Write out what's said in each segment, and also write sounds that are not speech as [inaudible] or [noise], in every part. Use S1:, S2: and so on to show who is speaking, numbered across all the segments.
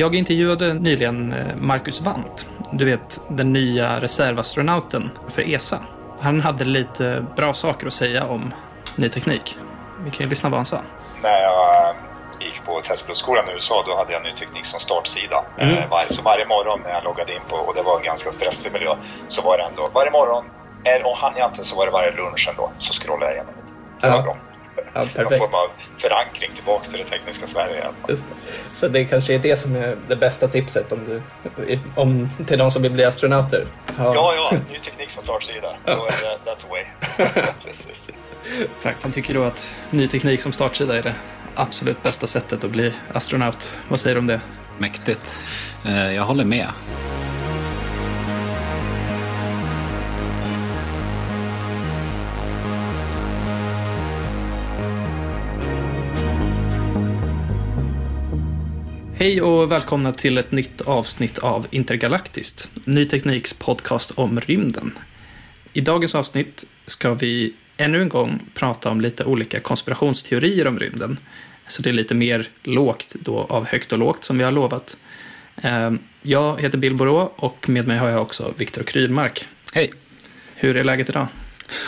S1: Jag intervjuade nyligen eh, Marcus Wandt, du vet den nya reservastronauten för ESA. Han hade lite bra saker att säga om ny teknik. Vi kan ju lyssna vad han sa.
S2: när jag eh, gick på testpilotskolan i USA då hade jag ny teknik som startsida.
S1: Mm.
S2: Eh, var, så varje morgon när jag loggade in på, och det var en ganska stressig miljö, så var det ändå varje morgon, och han jag inte så var det varje lunch ändå, så scrollade jag igenom lite. Det var bra.
S3: Ja,
S2: Någon
S3: perfekt.
S2: form av förankring tillbaks till det tekniska Sverige i alla fall.
S3: Just det. Så det kanske är det som är det bästa tipset om du, om, till de som vill bli astronauter? Ha-
S2: Ja, ja, ny teknik som startsida. [laughs] Då är det, that's the way. [laughs] Precis.
S1: Exakt, han tycker då att ny teknik som startsida är det absolut bästa sättet att bli astronaut. Vad säger du om det?
S4: Mäktigt. Eh, Jag håller med.
S1: Hej och välkomna till ett nytt avsnitt av Intergalaktiskt, Ny Tekniks podcast om rymden. I dagens avsnitt ska vi ännu en gång prata om lite olika konspirationsteorier om rymden. Så det är lite mer lågt då av högt och lågt som vi har lovat. Eh, Jag heter Bill Borå och med mig har jag också Viktor Krylmark.
S4: Hej!
S1: Hur är läget idag?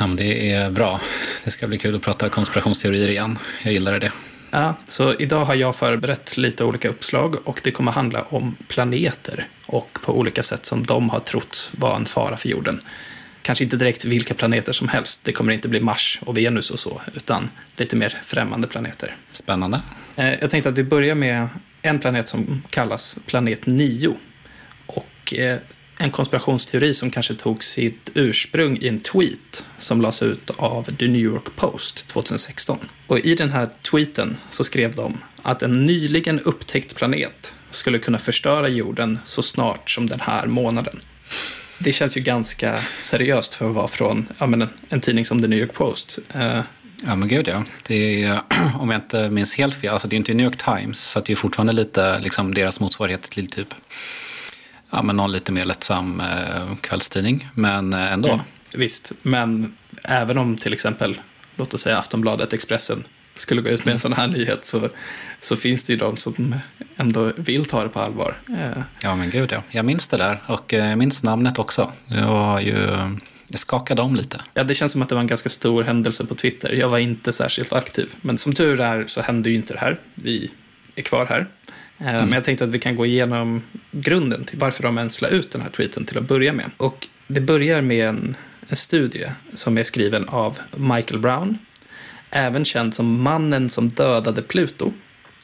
S4: Ja, det är bra. Det ska bli kul att prata konspirationsteorier igen. Jag gillar det.
S1: Ja, så idag har jag förberett lite olika uppslag och det kommer handla om planeter och på olika sätt som de har trott var en fara för jorden. Kanske inte direkt vilka planeter som helst, det kommer inte bli Mars och Venus och så, utan lite mer främmande planeter.
S4: Spännande.
S1: Eh, Jag tänkte att vi börjar med en planet som kallas planet 9. Och eh, en konspirationsteori som kanske tog sitt ursprung i en tweet som lades ut av The New York Post 2016. Och i den här tweeten så skrev de att en nyligen upptäckt planet skulle kunna förstöra jorden så snart som den här månaden. Det känns ju ganska seriöst för att vara från ja, men en, en tidning som The New York Post. Uh,
S4: Ja, men gud ja. Det är, [clears throat] om jag inte minns helt fel, alltså det är inte New York Times, så det är fortfarande lite liksom deras motsvarighet till typ, ja men någon lite mer lättsam eh, kvällstidning, men eh, ändå.
S1: Mm. Visst, men även om till exempel, låt oss säga Aftonbladet, Expressen skulle gå ut med en sån här nyhet så, så finns det ju de som ändå vill ta det på allvar. Eh,
S4: Ja, men gud ja. Jag minns det där och eh, jag minns namnet också. Det var ju, det skakade om lite.
S1: Ja, det känns som att det var en ganska stor händelse på Twitter. Jag var inte särskilt aktiv, men som tur är så hände ju inte det här. Vi är kvar här. Eh, Men jag tänkte att vi kan gå igenom grunden till varför de ens la ut den här tweeten till att börja med. Och det börjar med en, en studie som är skriven av Michael Brown, även känd som mannen som dödade Pluto,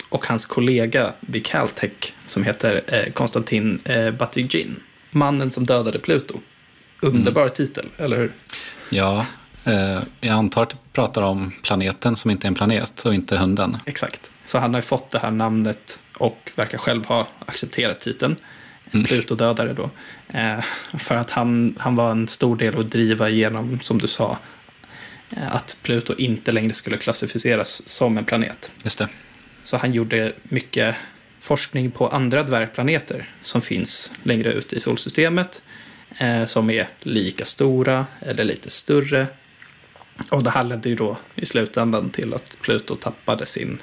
S1: och hans kollega vid Caltech som heter eh, Konstantin eh, Batygin. Mannen som dödade Pluto. Underbar titel, eller hur?
S4: Ja, eh, jag antar att du pratar om planeten som inte är en planet och inte hunden.
S1: Exakt. Så han har ju fått det här namnet och verkar själv ha accepterat titeln. Pluto-dödare då. Eh, för att han, han var en stor del att driva igenom, som du sa, eh, att Pluto inte längre skulle klassificeras som en planet.
S4: Just det.
S1: Så han gjorde mycket forskning på andra dvärgplaneter som finns längre ut i solsystemet. Eh, som är lika stora eller lite större. Och det här ledde ju då i slutändan till att Pluto tappade sin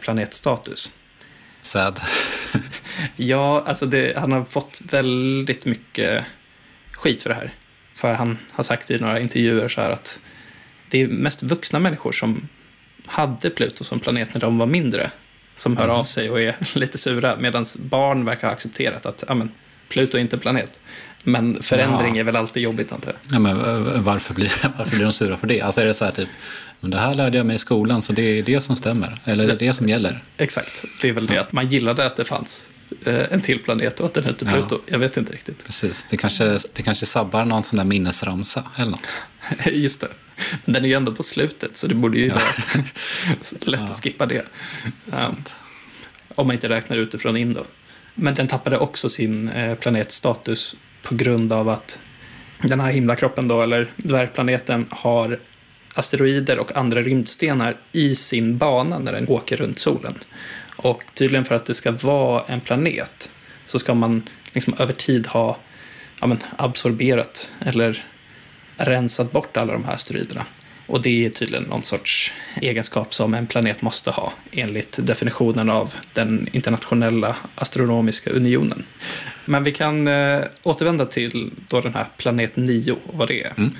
S1: planetstatus.
S4: Sad. [laughs]
S1: Ja, alltså det, han har fått väldigt mycket skit för det här. För han har sagt i några intervjuer så här att det är mest vuxna människor som hade Pluto som planet när de var mindre som hör av sig och är [laughs] lite sura. Medan barn verkar ha accepterat att ja, men, Pluto är inte en planet. Men förändring
S4: Ja.
S1: är väl alltid jobbigt antar jag.
S4: Ja, men eh, varför blir, [laughs] varför blir de sura för det? Alltså är det så här typ, men det här lärde jag mig i skolan så det är det som stämmer. Eller är det det som gäller?
S1: Exakt, det är väl det att man gillade att det fanns eh, en till planet och att den hette
S4: Ja.
S1: Pluto. Jag vet inte riktigt.
S4: Precis, det kanske, det kanske sabbar någon sån där minnesramsa eller något. [laughs]
S1: Just det. Men den är ju ändå på slutet, så det borde ju vara [laughs] lätt att skippa det.
S4: Sant.
S1: Om man inte räknar utifrån in då. Men den tappade också sin eh, planetstatus på grund av att den här himlakroppen då, eller dvärgplaneten, har asteroider och andra rymdstenar i sin bana när den åker runt solen. Och tydligen för att det ska vara en planet så ska man liksom över tid ha ja, men, absorberat eller rensat bort alla de här asteroiderna. Och det är tydligen någon sorts egenskap som en planet måste ha enligt definitionen av den internationella astronomiska unionen. Men vi kan eh, återvända till då den här planet 9 och vad det är.
S4: Mm.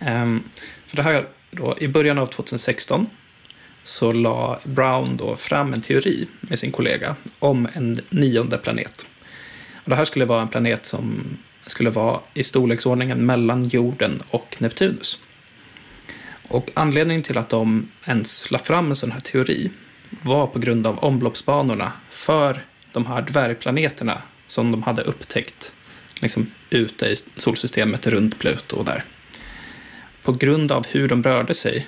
S1: Ehm, för det här då, I början av 2016 så la Brown då fram en teori med sin kollega om en nionde planet. Och det här skulle vara en planet som skulle vara i storleksordningen mellan jorden och Neptunus. Och anledningen till att de ens la fram en sån här teori var på grund av omloppsbanorna för de här dvärgplaneterna som de hade upptäckt liksom ute i solsystemet runt Pluto och där. På grund av hur de rörde sig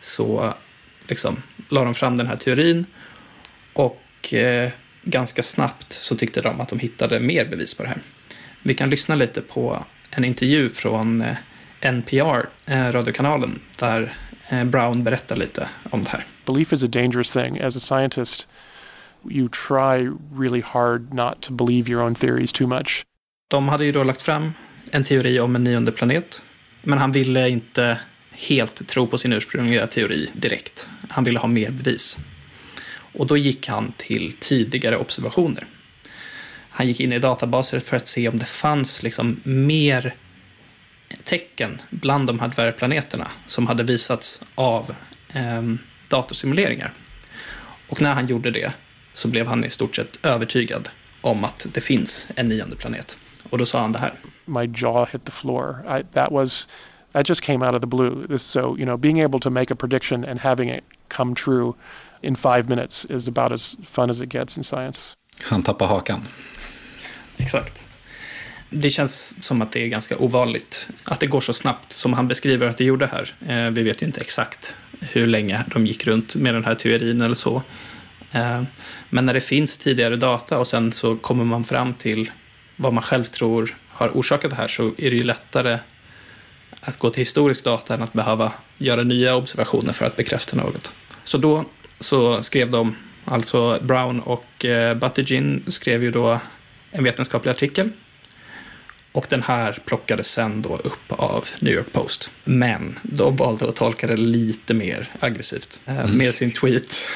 S1: så liksom, la de fram den här teorin och eh, ganska snabbt så tyckte de att de hittade mer bevis på det här. Vi kan lyssna lite på en intervju från eh, NPR, eh, radiokanalen, där eh, Brown berättar lite om det här.
S5: Belief is a dangerous thing. As a scientist, you try really hard not to believe your own theories too much.
S1: De hade ju då lagt fram en teori om en nionde planet, men han ville inte helt tro på sin ursprungliga teori direkt. Han ville ha mer bevis. Och då gick han till tidigare observationer. Han gick in i databaser för att se om det fanns liksom mer tecken bland de här dvärgplaneterna som hade visats av eh, datorsimuleringar. Och när han gjorde det så blev han i stort sett övertygad om att det finns en nionde planet. Och då sa han det här.
S5: My jaw hit the floor. I, that was that just came out of the blue. This, so you know, being able to make a prediction and having it come true in five minutes is about as fun as it gets in science.
S4: Han tappar hakan.
S1: Exakt. Det känns som att det är ganska ovanligt att det går så snabbt som han beskriver att det gjorde här. Eh, vi vet ju inte exakt hur länge de gick runt med den här teorin eller så. Eh, men när det finns tidigare data och sen så kommer man fram till vad man själv tror har orsakat det här så är det ju lättare att gå till historisk data än att behöva göra nya observationer för att bekräfta något. Så då så skrev de, alltså Brown och eh, Buttigieg skrev ju då en vetenskaplig artikel. Och den här plockades sen då upp av New York Post. Men de valde att tolka det lite mer aggressivt. Eh,
S4: Mm.
S1: Med sin tweet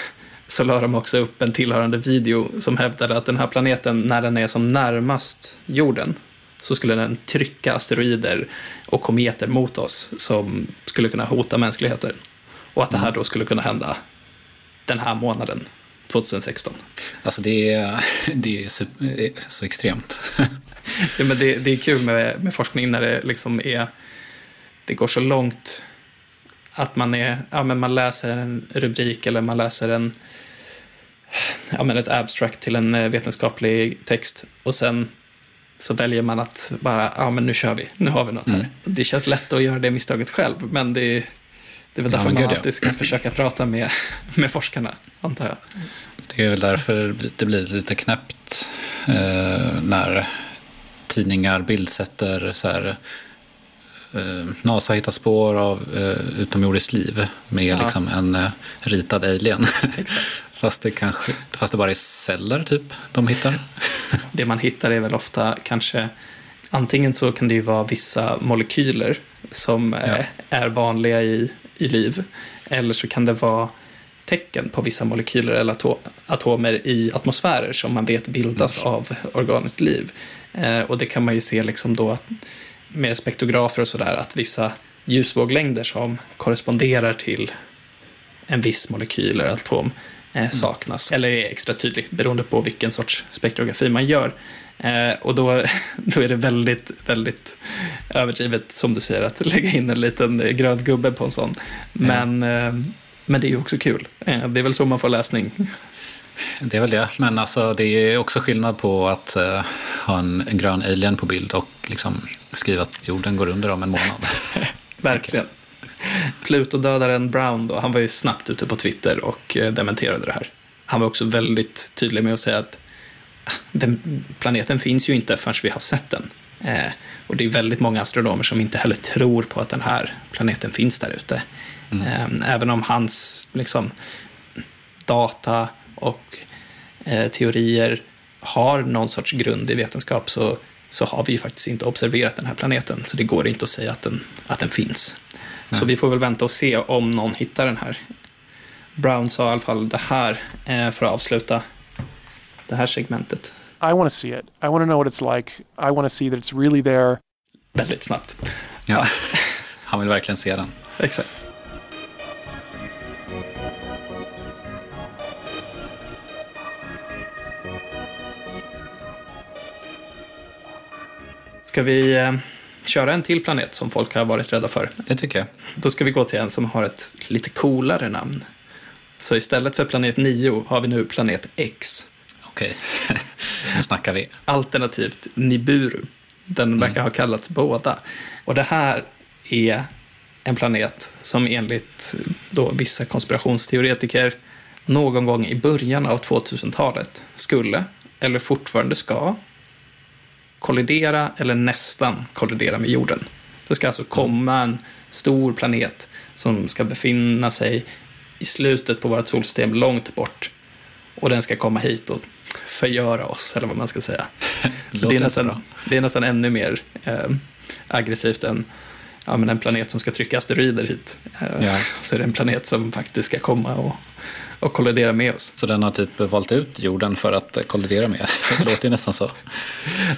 S1: så la de också upp en tillhörande video som hävdade att den här planeten, när den är som närmast jorden, så skulle den trycka asteroider och kometer mot oss som skulle kunna hota mänskligheten. Och att det här då skulle kunna hända den här månaden, 2016.
S4: Alltså det är, [laughs] det är så extremt. [laughs]
S1: Ja, men det, det är kul med, med forskning när det liksom är, det går så långt att man, är, ja, men man läser en rubrik eller man läser en, ja, men ett abstract till en eh, vetenskaplig text och sen så väljer man att bara, ja men nu kör vi, nu har vi något här.
S4: Mm.
S1: Det känns lätt att göra det misstaget själv, men det, är- det är väl
S4: Ja,
S1: därför
S4: men
S1: man
S4: gud, ja.
S1: alltid ska försöka prata med, med forskarna, antar jag.
S4: Det är väl därför det blir lite knäppt eh, när tidningar bildsätter så här, eh, NASA hittar spår av eh, utomjordiskt liv med
S1: Ja.
S4: liksom en eh, ritad alien. [laughs] Fast, det kanske, fast det bara är celler typ de hittar. [laughs]
S1: Det man hittar är väl ofta kanske antingen så kan det ju vara vissa molekyler som eh, är vanliga i, i liv. Eller så kan det vara tecken på vissa molekyler eller ato- atomer i atmosfärer som man vet bildas av organiskt liv. Eh, och det kan man ju se liksom då att, med spektrografer och sådär att vissa ljusvåglängder som korresponderar till en viss molekyl eller atom eh, saknas, eller är extra tydlig, beroende på vilken sorts spektrografi man gör. Eh, och då, [laughs] då är det väldigt, väldigt överdrivet, som du säger, att [laughs] lägga in en liten grön gubbe på en sån. Men, eh, men det är ju också kul. Eh, det är väl så man får läsning. [laughs]
S4: Det är väl det. Men alltså, det är också skillnad på att eh, ha en, en grön alien på bild och liksom skriva att jorden går under om en månad. [laughs]
S1: Verkligen. Pluto-dödaren Brown då, han var ju snabbt ute på Twitter och eh, dementerade det här. Han var också väldigt tydlig med att säga att ah, den, planeten finns ju inte förrän vi har sett den. Eh, och det är väldigt många astronomer som inte heller tror på att den här planeten finns där ute. Mm. Eh, även om hans liksom, data och eh, teorier har någon sorts grund i vetenskap så, så har vi ju faktiskt inte observerat den här planeten. Så det går inte att säga att den, att den finns. Nej. Så vi får väl vänta och se om någon hittar den här. Brown sa i alla fall det här eh, för att avsluta det här segmentet.
S5: I want to see it. I want to know what it's like. I want to see that it's really there.
S1: Väldigt snabbt.
S4: Ja, han vill verkligen se den. [laughs]
S1: Exakt. Ska vi eh, köra en till planet som folk har varit rädda för?
S4: Det tycker jag.
S1: Då ska vi gå till en som har ett lite coolare namn. Så istället för planet 9 har vi nu planet X.
S4: Okej, [laughs] nu snackar vi.
S1: Alternativt Nibiru. Den mm. verkar ha kallats båda. Och det här är en planet som enligt då vissa konspirationsteoretiker någon gång i början av 2000-talet skulle, eller fortfarande ska, kollidera eller nästan kollidera med jorden. Det ska alltså komma en stor planet som ska befinna sig i slutet på vårt solsystem långt bort. Och den ska komma hit och förgöra oss, eller vad man ska säga. [laughs] Så det, är nästan, det är nästan ännu mer eh, aggressivt än ja, men en planet som ska trycka asteroider hit. Eh, ja. Så är det en planet som faktiskt ska komma och, och kollidera med oss.
S4: Så den har typ valt ut jorden för att kollidera med? [laughs] Det låter ju nästan så.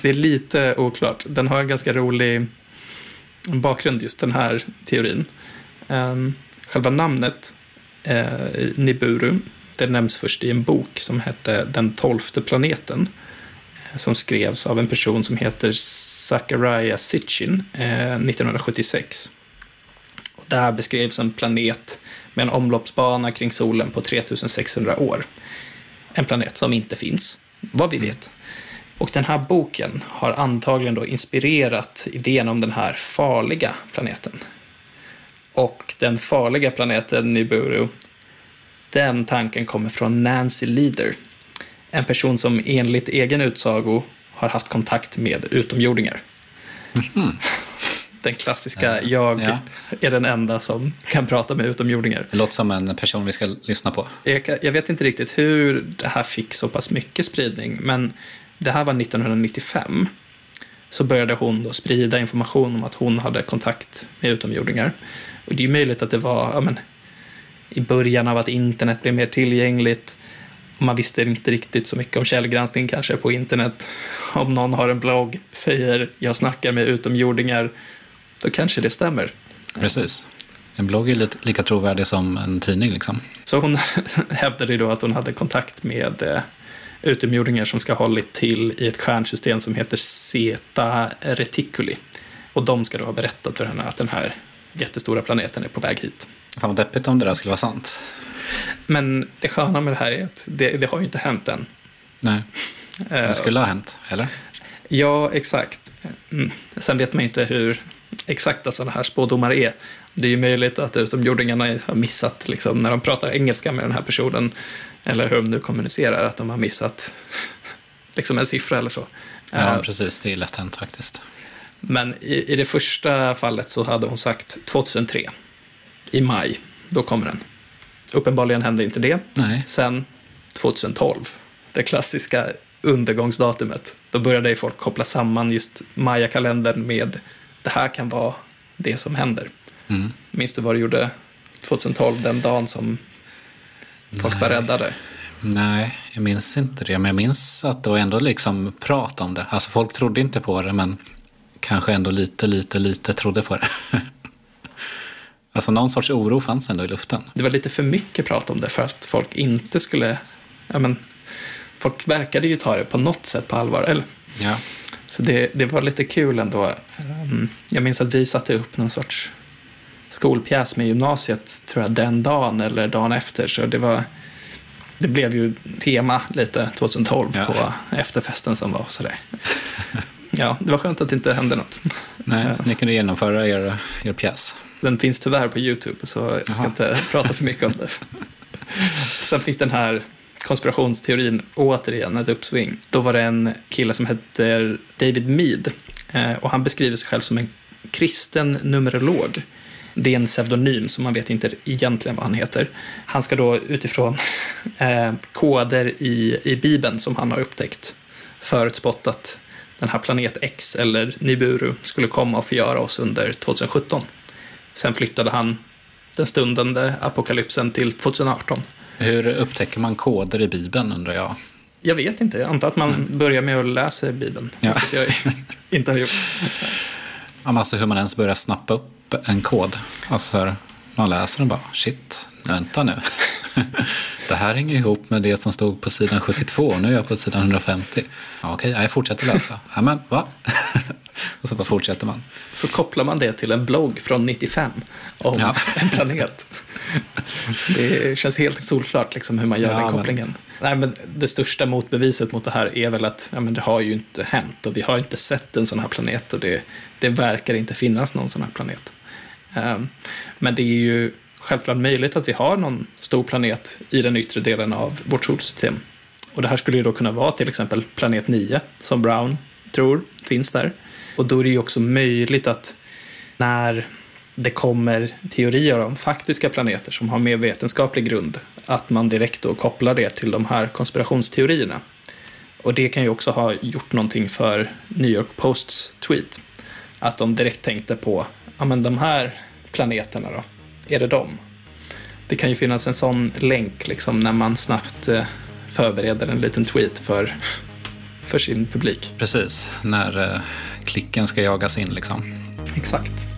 S1: Det är lite oklart. Den har en ganska rolig bakgrund, just den här teorin. Um, själva namnet eh, Niburu det nämns först i en bok som hette Den tolfte planeten. Eh, som skrevs av en person som heter Zachariah Sitchin eh, 1976. Och där beskrevs en planet med en omloppsbana kring solen på 3600 år. En planet som inte finns, vad vi vet. Och den här boken har antagligen då inspirerat idén om den här farliga planeten. Och den farliga planeten Nibiru den tanken kommer från Nancy Leader. En person som enligt egen utsago har haft kontakt med utomjordingar. Mm. Den klassiska, jag ja. är den enda som kan prata med utomjordingar.
S4: Det låter som en person vi ska lyssna på.
S1: Jag, jag vet inte riktigt hur det här fick så pass mycket spridning, men det här var 1995. Så började hon då sprida information om att hon hade kontakt med utomjordingar. Och det är möjligt att det var ja, men, i början av att internet blev mer tillgängligt. Man visste inte riktigt så mycket om källgranskning kanske på internet. Om någon har en blogg, säger jag snackar med utomjordingar, då kanske det stämmer.
S4: Precis. En blogg är lite lika trovärdig som en tidning. Liksom.
S1: Så hon [laughs] hävdade då att hon hade kontakt med eh, utomjordingar som ska ha hållit till i ett stjärnsystem som heter Zeta Reticuli. Och de ska då ha berättat för henne att den här jättestora planeten är på väg hit.
S4: Fan vad deppigt om det där skulle vara sant.
S1: Men det sköna med det här är att det, det har ju inte hänt än.
S4: Nej, det skulle ha hänt, eller?
S1: Ja, exakt. Mm. Sen vet man ju inte hur exakta sådana här spådomar är. Det är ju möjligt att utomjordingarna har missat, liksom, när de pratar engelska med den här personen, eller hur de nu kommunicerar, att de har missat liksom en siffra eller så.
S4: Ja, uh, precis. Det är lätt hänt faktiskt.
S1: Men i, i det första fallet så hade hon sagt 2003 i maj. Då kommer den. Uppenbarligen hände inte det.
S4: Nej.
S1: Sen 2012, det klassiska undergångsdatumet. Då började folk koppla samman just Maya-kalendern med det här kan vara det som händer. Mm. Minns du vad du gjorde 2012, den dagen som folk Nej. var räddade?
S4: Nej, jag minns inte det. Men jag minns att det var ändå liksom prat om det. Alltså folk trodde inte på det, men kanske ändå lite, lite, lite trodde på det. [laughs] Alltså någon sorts oro fanns ändå i luften.
S1: Det var lite för mycket prat om det för att folk inte skulle, ja men, folk verkade ju ta det på något sätt på allvar. Eller?
S4: Ja.
S1: Så det, det var lite kul ändå. Ehm, jag minns att vi satte upp någon sorts skolpjäs med gymnasiet, tror jag, den dagen eller dagen efter. Så det var, det blev ju tema lite 2012 ja. på efterfesten som var sådär. [laughs] Ja, det var skönt att det inte hände något.
S4: Nej, ni kunde genomföra er, er pjäs.
S1: Den finns tyvärr på YouTube, så jag ska
S4: Jaha.
S1: inte prata för mycket om det. [laughs] Sen fick den här konspirationsteorin återigen ett uppsving. Då var det en kille som hette David Mead. Eh, och han beskriver sig själv som en kristen numerolog. Det är en pseudonym, så man vet inte egentligen vad han heter. Han ska då utifrån [laughs] eh, koder i, i Bibeln som han har upptäckt förutspått att den här planet X eller Nibiru skulle komma och förgöra oss under 2017. Sen flyttade han den stundande apokalypsen till 2018.
S4: Hur upptäcker man koder i Bibeln undrar jag?
S1: Jag vet inte, jag antar att man börjar med att läsa Bibeln.
S4: Ja.
S1: Jag [laughs] inte har gjort.
S4: Ja, men Alltså hur man ens börjar snappa upp en kod. Alltså så här, man läser den bara, shit, vänta nu. [laughs] Det här hänger ihop med det som stod på sidan 72 och nu är jag på sidan 150. Ja, okej, jag fortsätter läsa. Ja, men va? [laughs] Och så bara fortsätter man.
S1: Så kopplar man det till en blogg från 95 om
S4: Ja.
S1: en planet. Det känns helt solklart liksom hur man gör
S4: Ja,
S1: den
S4: men-
S1: kopplingen. Nej, men det största motbeviset mot det här är väl att ja, men det har ju inte hänt och vi har inte sett en sån här planet och det, det verkar inte finnas någon sån här planet. Ehm, men det är ju självklart möjligt att vi har någon stor planet i den yttre delen av vårt solsystem. Och det här skulle ju då kunna vara till exempel planet 9 som Brown tror finns där. Och då är det ju också möjligt att när det kommer teorier om faktiska planeter som har mer vetenskaplig grund, att man direkt då kopplar det till de här konspirationsteorierna. Och det kan ju också ha gjort någonting för New York Posts tweet. Att de direkt tänkte på, ja men de här planeterna då, är det dem? Det kan ju finnas en sån länk liksom när man snabbt eh, förbereder en liten tweet för, för sin publik.
S4: Precis, när eh, klicken ska jagas in liksom.
S1: Exakt.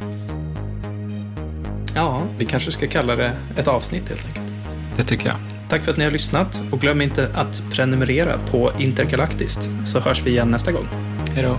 S1: Ja, vi kanske ska kalla det ett avsnitt helt enkelt.
S4: Det tycker jag.
S1: Tack för att ni har lyssnat och glöm inte att prenumerera på Intergalaktiskt så hörs vi igen nästa gång.
S4: Hej då.